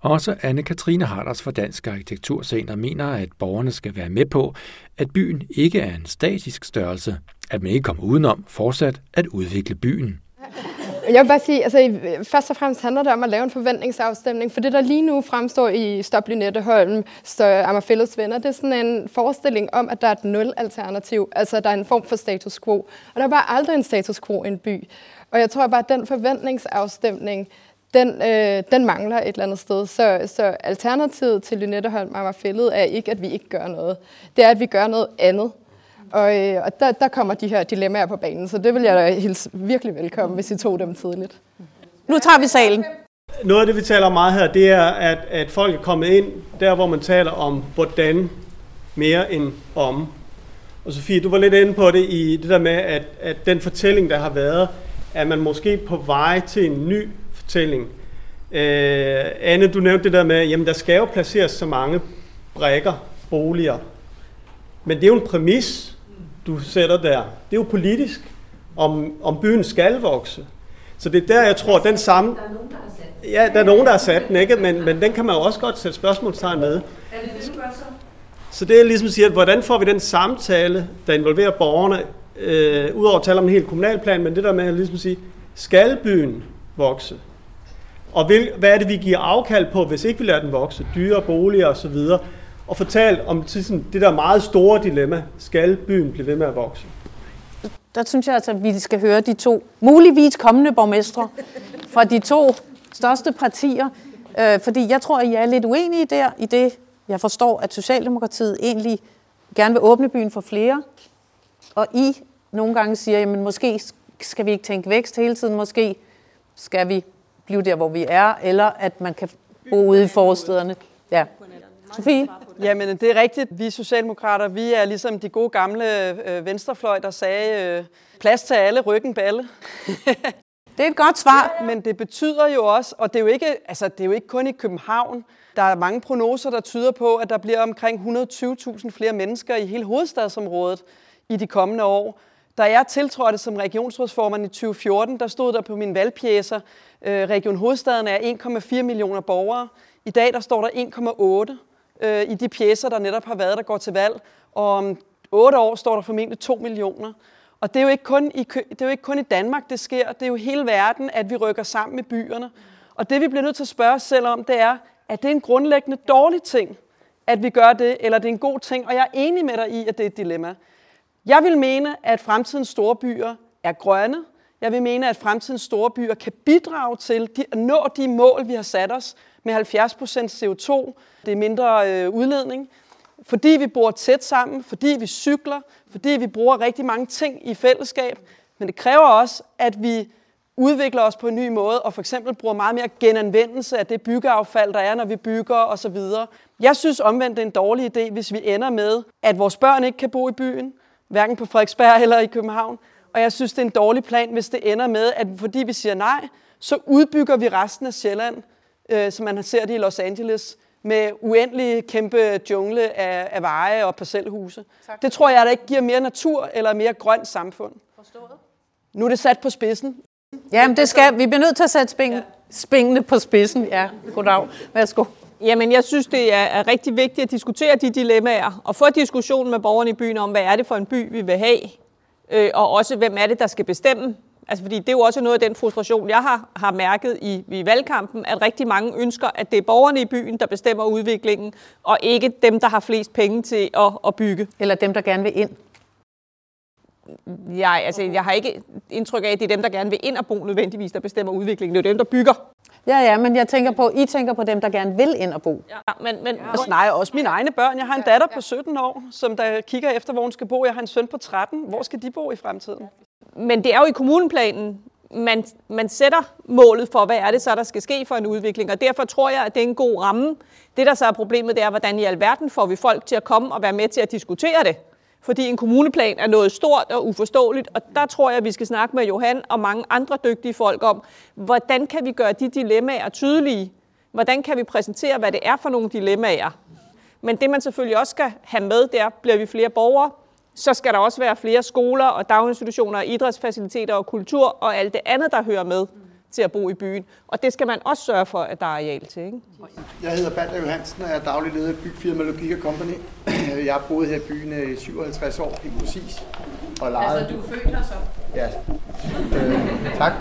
Også Anne-Katrine Harders fra Dansk Arkitekturcenter mener, at borgerne skal være med på, at byen ikke er en statisk størrelse, at man ikke kommer udenom fortsat at udvikle byen. Jeg vil bare sige, altså først og fremmest handler det om at lave en forventningsafstemning, for det der lige nu fremstår i Stop Lynetteholm, Amagerfællets venner, det er sådan en forestilling om, at der er et nul-alternativ, altså der er en form for status quo. Og der er bare aldrig en status quo i en by. Og jeg tror bare, at den forventningsafstemning, den, øh, den mangler et eller andet sted. Så, så alternativet til Lynetteholm Amagerfællet er ikke, at vi ikke gør noget. Det er, at vi gør noget andet. Og, øh, og der, der kommer de her dilemmaer på banen, så det vil jeg da hilse virkelig velkommen, hvis I tog dem tidligt. Nu tager vi salen. Noget af det, vi taler om meget her, det er, at, at folk er kommet ind der, hvor man taler om hvordan mere end om. Og Sofie, du var lidt inde på det i det der med, at, at den fortælling, der har været, at man måske på vej til en ny fortælling. Øh, Anne, du nævnte det der med, jamen der skal jo placeres så mange brækker, boliger. Men det er jo en præmis, du sætter der. Det er jo politisk, om, om byen skal vokse. Så det er der, jeg tror, den samme... Ja, der er nogen, der har sat den, ikke? Men, men den kan man jo også godt sætte spørgsmålstegn med. Er det det, du gør så? Så det er ligesom at sige, at hvordan får vi den samtale, der involverer borgerne, øh, udover at tale om en helt kommunalplan, men det der med at ligesom sige, skal byen vokse? Og vil, hvad er det, vi giver afkald på, hvis ikke vi lader den vokse? Dyre boliger osv. Og fortalt om sådan, det der meget store dilemma. Skal byen blive ved med at vokse? Der synes jeg altså, at vi skal høre de to muligvis kommende borgmestre fra de to største partier. Øh, fordi jeg tror, at I er lidt uenige der i det, jeg forstår, at Socialdemokratiet egentlig gerne vil åbne byen for flere. Og I nogle gange siger, at måske skal vi ikke tænke vækst hele tiden, måske skal vi blive der, hvor vi er, eller at man kan bo ude i forstederne. Ja. Sofie? Jamen, det er rigtigt. Vi socialdemokrater, vi er ligesom de gode gamle øh, venstrefløj, der sagde, øh, plads til alle, ryggen balle. det er et godt svar. Men det betyder jo også, og det er jo ikke, altså, det er jo ikke kun i København, der er mange prognoser, der tyder på, at der bliver omkring 120.000 flere mennesker i hele hovedstadsområdet i de kommende år. Da jeg tiltrådte som regionsrådsformand i 2014, der stod der på mine valgpjæser, øh, Region Hovedstaden er 1,4 millioner borgere. I dag der står der 1,8 øh, i de pjæser, der netop har været, der går til valg. Og om otte år står der formentlig 2 millioner. Og det er, jo ikke kun i, det er jo ikke kun i Danmark, det sker. Det er jo hele verden, at vi rykker sammen med byerne. Og det vi bliver nødt til at spørge os selv om, det er, at det er en grundlæggende dårlig ting, at vi gør det, eller det er en god ting. Og jeg er enig med dig i, at det er et dilemma. Jeg vil mene, at fremtidens store byer er grønne. Jeg vil mene, at fremtidens store byer kan bidrage til at nå de mål, vi har sat os med 70% CO2. Det er mindre øh, udledning. Fordi vi bor tæt sammen, fordi vi cykler, fordi vi bruger rigtig mange ting i fællesskab. Men det kræver også, at vi udvikler os på en ny måde, og for eksempel bruger meget mere genanvendelse af det byggeaffald, der er, når vi bygger osv. Jeg synes omvendt, det er en dårlig idé, hvis vi ender med, at vores børn ikke kan bo i byen, hverken på Frederiksberg eller i København. Og jeg synes, det er en dårlig plan, hvis det ender med, at fordi vi siger nej, så udbygger vi resten af Sjælland, øh, som man har set det i Los Angeles, med uendelig kæmpe jungle af, af veje og parcelhuse. Tak. Det tror jeg, der ikke giver mere natur eller mere grønt samfund. Forstået. Nu er det sat på spidsen. Jamen, det skal, vi bliver nødt til at sætte sping, ja. spingene på spidsen. Ja, goddag. Værsgo. Jamen, jeg synes, det er, er rigtig vigtigt at diskutere de dilemmaer, og få diskussionen med borgerne i byen om, hvad er det for en by, vi vil have, øh, og også, hvem er det, der skal bestemme. Altså, fordi det er jo også noget af den frustration, jeg har, har mærket i, i valgkampen, at rigtig mange ønsker, at det er borgerne i byen, der bestemmer udviklingen, og ikke dem, der har flest penge til at, at bygge. Eller dem, der gerne vil ind. Jeg, altså, jeg har ikke indtryk af, at det er dem, der gerne vil ind og bo nødvendigvis, der bestemmer udviklingen. Det er dem, der bygger. Ja, ja, men jeg tænker på, I tænker på dem, der gerne vil ind og bo. Ja, men, men ja. Altså, nej, også mine egne børn. Jeg har en datter på 17 år, som der kigger efter, hvor hun skal bo. Jeg har en søn på 13. Hvor skal de bo i fremtiden? Men det er jo i kommuneplanen, man, man sætter målet for, hvad er det så, der skal ske for en udvikling, og derfor tror jeg, at det er en god ramme. Det, der så er problemet, det er, hvordan i alverden får vi folk til at komme og være med til at diskutere det. Fordi en kommuneplan er noget stort og uforståeligt, og der tror jeg, at vi skal snakke med Johan og mange andre dygtige folk om, hvordan kan vi gøre de dilemmaer tydelige? Hvordan kan vi præsentere, hvad det er for nogle dilemmaer? Men det, man selvfølgelig også skal have med, der bliver vi flere borgere, så skal der også være flere skoler og daginstitutioner og idrætsfaciliteter og kultur og alt det andet, der hører med til at bo i byen. Og det skal man også sørge for, at der er areal til. Ikke? Jeg hedder Balder Johansen, og jeg er daglig leder af bygfirma Logik Company. Jeg har boet her i byen i 57 år, helt præcis. Og lejet. Altså, du er født her så? Ja. Øh, tak.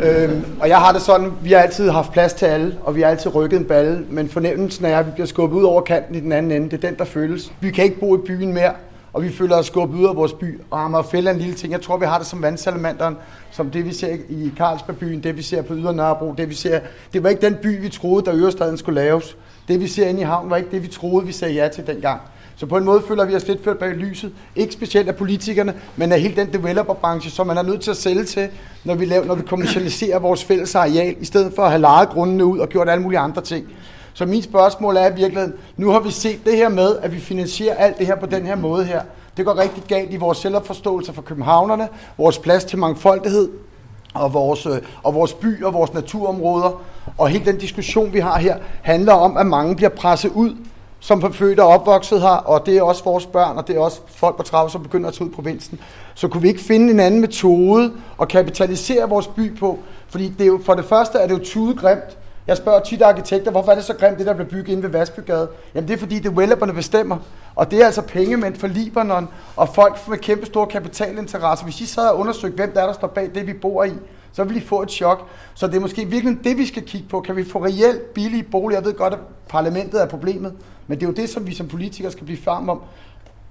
Øh, og jeg har det sådan, vi har altid haft plads til alle, og vi har altid rykket en balle, men fornemmelsen er, at vi bliver skubbet ud over kanten i den anden ende. Det er den, der føles. Vi kan ikke bo i byen mere, og vi føler os skubbet ud af vores by. Og Amagerfælde er en lille ting. Jeg tror, vi har det som vandsalamanderen, som det vi ser i Carlsbergbyen, det vi ser på Ydre Nørrebro, det vi ser. Det var ikke den by, vi troede, der Ørestaden skulle laves. Det vi ser inde i havnen var ikke det, vi troede, vi sagde ja til dengang. Så på en måde føler vi os lidt ført bag lyset. Ikke specielt af politikerne, men af hele den developerbranche, som man er nødt til at sælge til, når vi, laver, når vi kommercialiserer vores fælles areal, i stedet for at have lejet grundene ud og gjort alle mulige andre ting. Så min spørgsmål er i virkeligheden, nu har vi set det her med, at vi finansierer alt det her på den her måde her. Det går rigtig galt i vores selvforståelse for københavnerne, vores plads til mangfoldighed, og vores, øh, og vores by og vores naturområder. Og hele den diskussion, vi har her, handler om, at mange bliver presset ud, som er født og opvokset her, og det er også vores børn, og det er også folk på 30, som begynder at tage ud i provinsen. Så kunne vi ikke finde en anden metode at kapitalisere vores by på? Fordi det er jo, for det første er det jo tudegrimt, jeg spørger tit arkitekter, hvorfor er det så grimt, det der bliver bygget inde ved Vasbygade? Jamen det er fordi developerne bestemmer. Og det er altså pengemænd for Libanon og folk med kæmpe store kapitalinteresser. Hvis I sad og undersøgte, hvem der er, der står bag det, vi bor i, så vil I få et chok. Så det er måske virkelig det, vi skal kigge på. Kan vi få reelt billige boliger? Jeg ved godt, at parlamentet er problemet, men det er jo det, som vi som politikere skal blive farm om.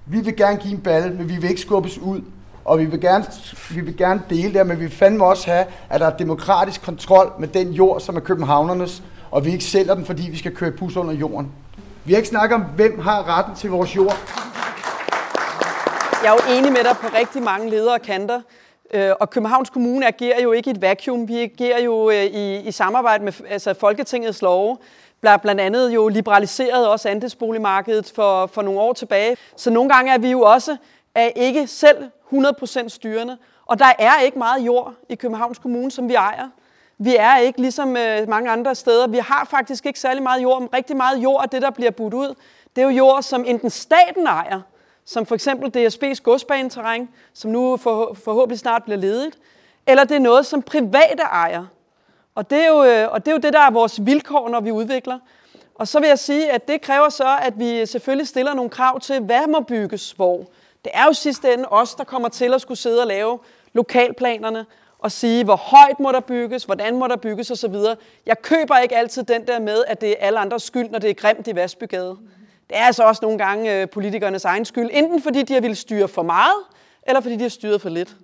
Vi vil gerne give en balle, men vi vil ikke skubbes ud og vi vil gerne, vi vil gerne dele det, men vi vil fandme også have, at der er demokratisk kontrol med den jord, som er københavnernes, og vi ikke sælger den, fordi vi skal køre bus under jorden. Vi har ikke snakket om, hvem har retten til vores jord. Jeg er jo enig med dig på rigtig mange ledere og kanter. Øh, og Københavns Kommune agerer jo ikke i et vakuum. Vi agerer jo øh, i, i samarbejde med altså Folketingets love. Blandt andet jo liberaliseret også andelsboligmarkedet for, for nogle år tilbage. Så nogle gange er vi jo også er ikke selv 100% styrende. Og der er ikke meget jord i Københavns Kommune, som vi ejer. Vi er ikke ligesom øh, mange andre steder. Vi har faktisk ikke særlig meget jord, men rigtig meget jord af det, der bliver budt ud. Det er jo jord, som enten staten ejer, som for eksempel DSB's godsbaneterræn, som nu for, forhåbentlig snart bliver ledigt, eller det er noget, som private ejer. Og det, er jo, øh, og det er jo det, der er vores vilkår, når vi udvikler. Og så vil jeg sige, at det kræver så, at vi selvfølgelig stiller nogle krav til, hvad må bygges hvor. Det er jo sidste ende os, der kommer til at skulle sidde og lave lokalplanerne og sige, hvor højt må der bygges, hvordan må der bygges osv. Jeg køber ikke altid den der med, at det er alle andres skyld, når det er grimt i Vasbygade. Det er altså også nogle gange øh, politikernes egen skyld, enten fordi de har ville styre for meget, eller fordi de har styret for lidt.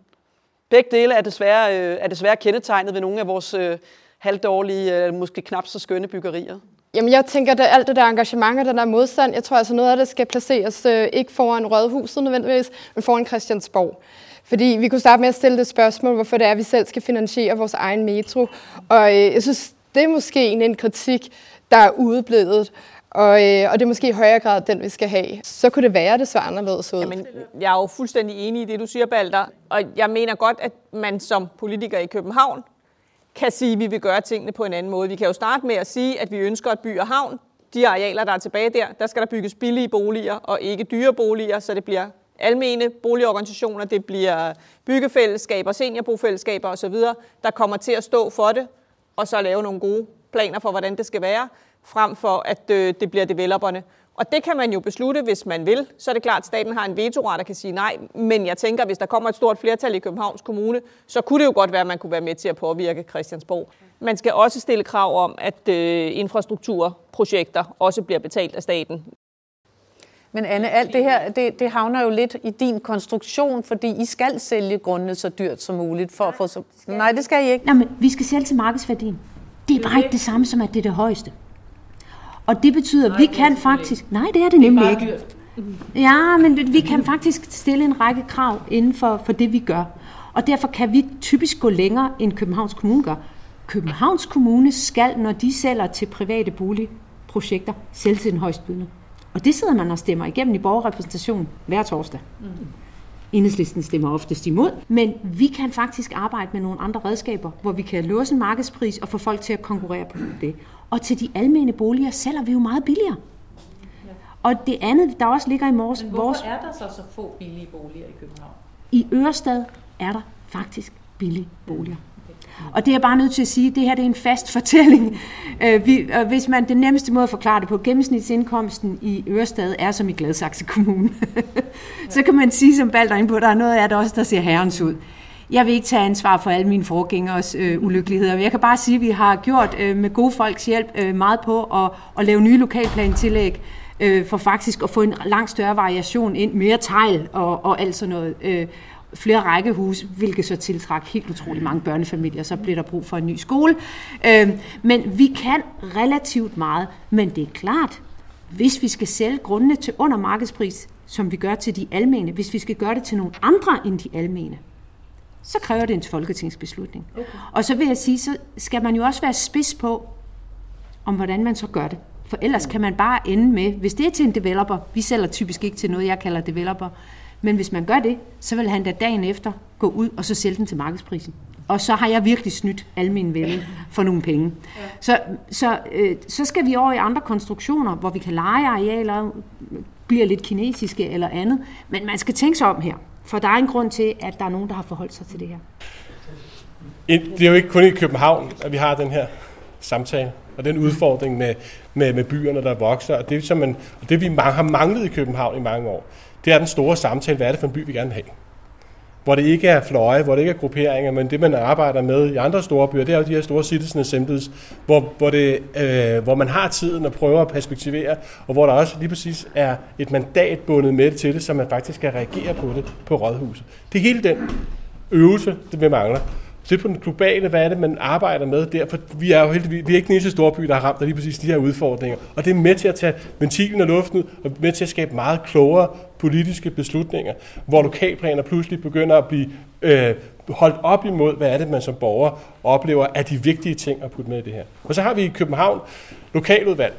Begge dele er desværre, øh, er desværre kendetegnet ved nogle af vores øh, halvdårlige, øh, måske knap så skønne byggerier. Jamen, jeg tænker, at alt det der engagement og den der modstand, jeg tror altså noget af det skal placeres øh, ikke foran Rådhuset nødvendigvis, men foran Christiansborg. Fordi vi kunne starte med at stille det spørgsmål, hvorfor det er, at vi selv skal finansiere vores egen metro. Og øh, jeg synes, det er måske en, en kritik, der er udeblevet. Og, øh, og det er måske i højere grad den, vi skal have. Så kunne det være, at det så anderledes ud. Jamen, jeg er jo fuldstændig enig i det, du siger, Balder. Og jeg mener godt, at man som politiker i København kan sige, at vi vil gøre tingene på en anden måde. Vi kan jo starte med at sige, at vi ønsker at by og havn. De arealer, der er tilbage der, der skal der bygges billige boliger og ikke dyre boliger, så det bliver almene boligorganisationer, det bliver byggefællesskaber, seniorbofællesskaber osv., der kommer til at stå for det, og så lave nogle gode planer for, hvordan det skal være, frem for at øh, det bliver developerne. Og det kan man jo beslutte, hvis man vil. Så er det klart, at staten har en vetoret, der kan sige nej. Men jeg tænker, at hvis der kommer et stort flertal i Københavns Kommune, så kunne det jo godt være, at man kunne være med til at påvirke Christiansborg. Man skal også stille krav om, at øh, infrastrukturprojekter også bliver betalt af staten. Men Anne, alt det her, det, det havner jo lidt i din konstruktion, fordi I skal sælge grundene så dyrt som muligt. For at få så... Nej, det skal I ikke. Nej, men vi skal sælge til markedsværdien. Det er bare ikke det samme som, at det er det højeste. Og det betyder, at vi kan faktisk... Nej, det er det nemlig ikke. Ja, men vi kan faktisk stille en række krav inden for, for det, vi gør. Og derfor kan vi typisk gå længere, end Københavns Kommune gør. Københavns Kommune skal, når de sælger til private boligprojekter, sælge til den højstbydende. Og det sidder man og stemmer igennem i borgerrepræsentation hver torsdag. Mm. Enhedslisten stemmer oftest imod, men vi kan faktisk arbejde med nogle andre redskaber, hvor vi kan låse en markedspris og få folk til at konkurrere på det. Og til de almene boliger sælger vi jo meget billigere. Og det andet, der også ligger i vores... Men hvorfor vores, er der så så få billige boliger i København? I Ørestad er der faktisk billige boliger. Og det er jeg bare nødt til at sige, det her det er en fast fortælling. Øh, vi, og hvis man den nemmeste måde at forklare det på, gennemsnitsindkomsten i Ørestad er som i Gladsaxe Kommune. så kan man sige som Balder på, der er noget af det også, der ser herrens ud. Jeg vil ikke tage ansvar for alle mine forgængers øh, ulykkeligheder. Jeg kan bare sige, at vi har gjort øh, med gode folks hjælp øh, meget på at, at lave nye lokalplantillæg øh, for faktisk at få en langt større variation ind, mere tegl og, og alt sådan noget. Øh, flere rækkehuse, hvilket så tiltræk helt utrolig mange børnefamilier. Så bliver der brug for en ny skole. Øh, men vi kan relativt meget, men det er klart, hvis vi skal sælge grundene til under markedspris, som vi gør til de almene, hvis vi skal gøre det til nogle andre end de almene, så kræver det en folketingsbeslutning. Okay. Og så vil jeg sige, så skal man jo også være spids på, om hvordan man så gør det. For ellers kan man bare ende med, hvis det er til en developer, vi sælger typisk ikke til noget, jeg kalder developer, men hvis man gør det, så vil han da dagen efter gå ud og så sælge den til markedsprisen. Og så har jeg virkelig snydt alle mine venner for nogle penge. Så, så, øh, så skal vi over i andre konstruktioner, hvor vi kan lege arealer, bliver lidt kinesiske eller andet. Men man skal tænke sig om her, for der er en grund til, at der er nogen, der har forholdt sig til det her. Det er jo ikke kun i København, at vi har den her samtale og den udfordring med, med, med byerne, der vokser. Og det, som man, og det vi har manglet i København i mange år, det er den store samtale, hvad er det for en by, vi gerne vil have. Hvor det ikke er fløje, hvor det ikke er grupperinger, men det, man arbejder med i andre store byer, det er jo de her store citizen assemblies, hvor, hvor, det, øh, hvor man har tiden at prøve at perspektivere, og hvor der også lige præcis er et mandat bundet med det til det, så man faktisk skal reagere på det på rådhuset. Det er hele den øvelse, det vi mangler se på den globale, hvad er det, man arbejder med der, for vi er jo heldigvis, vi er ikke den eneste store by, der har ramt af lige præcis de her udfordringer. Og det er med til at tage ventilen af luften ud, og med til at skabe meget klogere politiske beslutninger, hvor lokalplaner pludselig begynder at blive øh, holdt op imod, hvad er det, man som borger oplever er de vigtige ting at putte med i det her. Og så har vi i København lokaludvalg.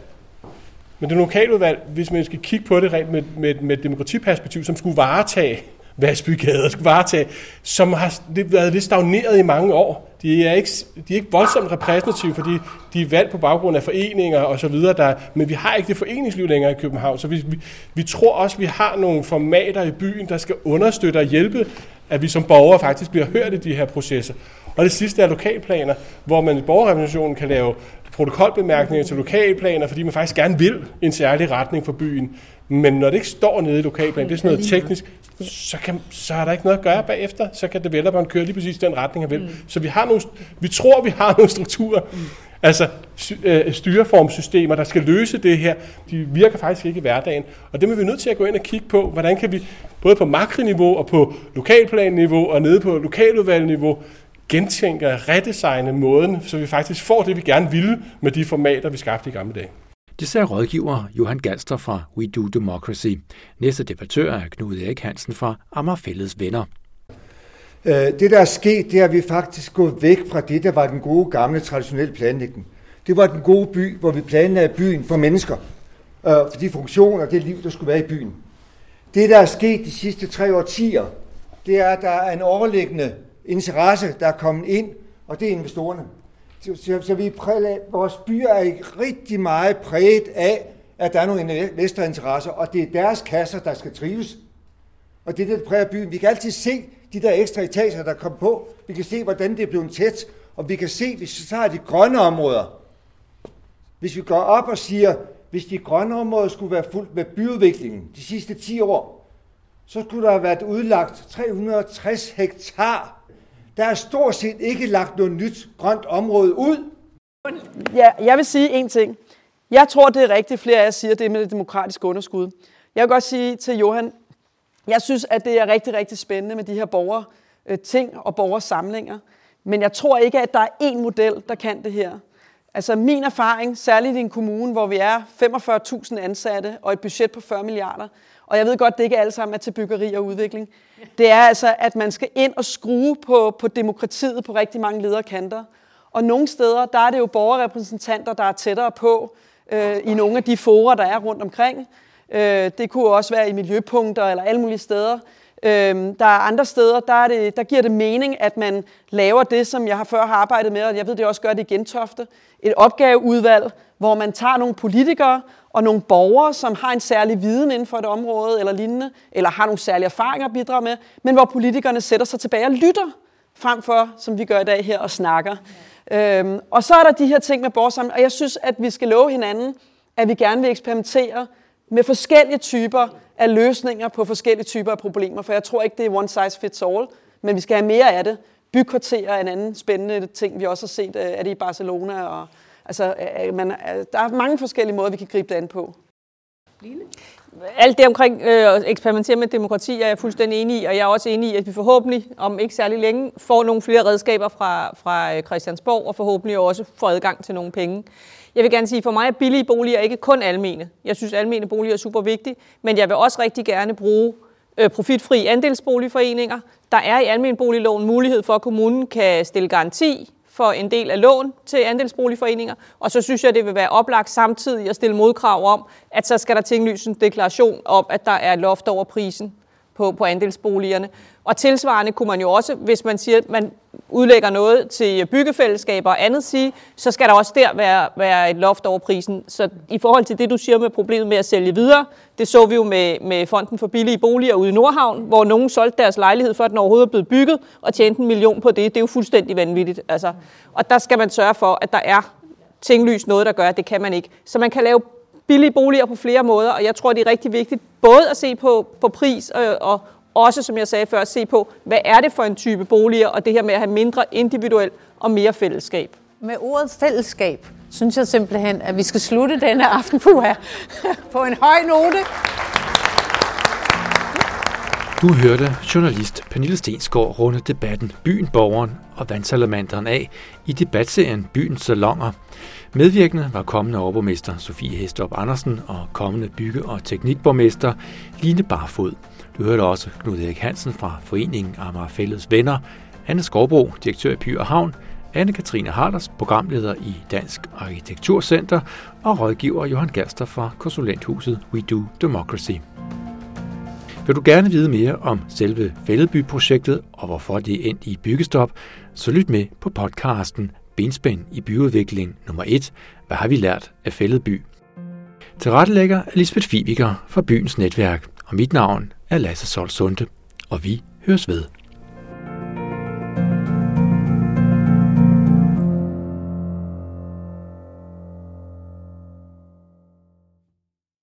Men det lokaludvalg, hvis man skal kigge på det rent med, med, med et demokratiperspektiv, som skulle varetage Vasbygade skulle varetage, som har været lidt stagneret i mange år. De er ikke, de er ikke voldsomt repræsentative, fordi de er valgt på baggrund af foreninger og så videre, der, men vi har ikke det foreningsliv længere i København, så vi, vi, vi tror også, vi har nogle formater i byen, der skal understøtte og hjælpe, at vi som borgere faktisk bliver hørt i de her processer. Og det sidste er lokalplaner, hvor man i borgerrepræsentationen kan lave protokolbemærkninger til lokalplaner, fordi man faktisk gerne vil en særlig retning for byen. Men når det ikke står nede i lokalplanen, det er sådan noget teknisk, så, kan, så er der ikke noget at gøre bagefter. Så kan developeren køre lige præcis den retning, han vil. Mm. Så vi, har nogle, vi tror, vi har nogle strukturer, mm. altså øh, styreformsystemer, der skal løse det her. De virker faktisk ikke i hverdagen. Og det er vi nødt til at gå ind og kigge på, hvordan kan vi både på makroniveau og på lokalplanniveau og nede på lokaludvalgniveau gentænke og redesigne måden, så vi faktisk får det, vi gerne ville med de formater, vi skabte i gamle dage. Det sagde rådgiver Johan Galster fra We Do Democracy. Næste debattør er Knud Erik Hansen fra Ammerfælles Venner. Øh, det, der er sket, det er, at vi faktisk gået væk fra det, der var den gode, gamle, traditionelle planlægning. Det var den gode by, hvor vi planlagde byen for mennesker, øh, for de funktioner og det liv, der skulle være i byen. Det, der er sket de sidste tre årtier, det er, at der er en overliggende interesse, der er kommet ind, og det er investorerne. Så, så vi præget, vores byer er rigtig meget præget af, at der er nogle investorinteresser, og det er deres kasser, der skal trives. Og det er det, der præger byen. Vi kan altid se de der ekstra etager, der kommer på. Vi kan se, hvordan det er blevet tæt. Og vi kan se, hvis vi tager de grønne områder, hvis vi går op og siger, hvis de grønne områder skulle være fuldt med byudviklingen de sidste 10 år, så skulle der have været udlagt 360 hektar der er stort set ikke lagt noget nyt grønt område ud. Ja, jeg vil sige en ting. Jeg tror, det er rigtigt, flere af jer siger, det med det demokratiske underskud. Jeg vil godt sige til Johan, jeg synes, at det er rigtig, rigtig spændende med de her borger øh, ting og borgersamlinger. Men jeg tror ikke, at der er én model, der kan det her. Altså min erfaring, særligt i en kommune, hvor vi er 45.000 ansatte og et budget på 40 milliarder, og jeg ved godt, det ikke alt sammen er til byggeri og udvikling. Det er altså, at man skal ind og skrue på, på demokratiet på rigtig mange lederkanter. Og nogle steder, der er det jo borgerrepræsentanter, der er tættere på øh, i nogle af de forer, der er rundt omkring. Øh, det kunne også være i miljøpunkter eller alle mulige steder. Øh, der er andre steder, der, er det, der giver det mening, at man laver det, som jeg har før har arbejdet med, og jeg ved, det også gør det i Gentofte. Et opgaveudvalg, hvor man tager nogle politikere og nogle borgere, som har en særlig viden inden for et område eller lignende, eller har nogle særlige erfaringer at bidrage med, men hvor politikerne sætter sig tilbage og lytter, frem for, som vi gør i dag her, og snakker. Øhm, og så er der de her ting med borgersamling, og jeg synes, at vi skal love hinanden, at vi gerne vil eksperimentere med forskellige typer af løsninger på forskellige typer af problemer, for jeg tror ikke, det er one size fits all, men vi skal have mere af det. Bykvarterer er en anden spændende ting, vi også har set, øh, er det i Barcelona. Og, altså, man, der er mange forskellige måder, vi kan gribe det an på. Line? Alt det omkring øh, at eksperimentere med demokrati er jeg fuldstændig enig i, og jeg er også enig i, at vi forhåbentlig om ikke særlig længe får nogle flere redskaber fra, fra øh, Christiansborg, og forhåbentlig også får adgang til nogle penge. Jeg vil gerne sige, for mig er billige boliger ikke kun almene. Jeg synes, almene boliger er super vigtige, men jeg vil også rigtig gerne bruge øh, profitfri andelsboligforeninger. Der er i almenboligloven mulighed for, at kommunen kan stille garanti for en del af lån til andelsboligforeninger, og så synes jeg, det vil være oplagt samtidig at stille modkrav om, at så skal der tinglyses en deklaration om, at der er loft over prisen på, på andelsboligerne. Og tilsvarende kunne man jo også, hvis man siger, at man udlægger noget til byggefællesskaber og andet sige, så skal der også der være, være et loft over prisen. Så i forhold til det, du siger med problemet med at sælge videre, det så vi jo med, med Fonden for Billige Boliger ude i Nordhavn, hvor nogen solgte deres lejlighed, før den overhovedet er blevet bygget, og tjente en million på det. Det er jo fuldstændig vanvittigt. Altså. Og der skal man sørge for, at der er tinglys noget, der gør, at det kan man ikke. Så man kan lave billige boliger på flere måder, og jeg tror, det er rigtig vigtigt både at se på, på pris og, og også, som jeg sagde før, at se på, hvad er det for en type boliger, og det her med at have mindre individuel og mere fællesskab. Med ordet fællesskab, synes jeg simpelthen, at vi skal slutte denne aften på, her, på en høj note. Du hørte journalist Pernille Stensgaard runde debatten Byen, Borgeren og Vandsalamanderen af i debatserien Byens Salonger. Medvirkende var kommende overborgmester Sofie Hestop Andersen og kommende bygge- og teknikborgmester Line Barfod. Du hørte også Knud Erik Hansen fra Foreningen Amager Fælles Venner, Anne Skovbro, direktør i By og Havn, Anne-Katrine Harders, programleder i Dansk Arkitekturcenter, og rådgiver Johan Gerster fra konsulenthuset We Do Democracy. Vil du gerne vide mere om selve Fælledby-projektet og hvorfor det er endt i byggestop, så lyt med på podcasten Benspænd i byudvikling nummer 1. Hvad har vi lært af Fælledby? Tilrettelægger er Lisbeth Fibiger fra Byens Netværk, og mit navn er Lasse Sol Sunde, og vi høres ved.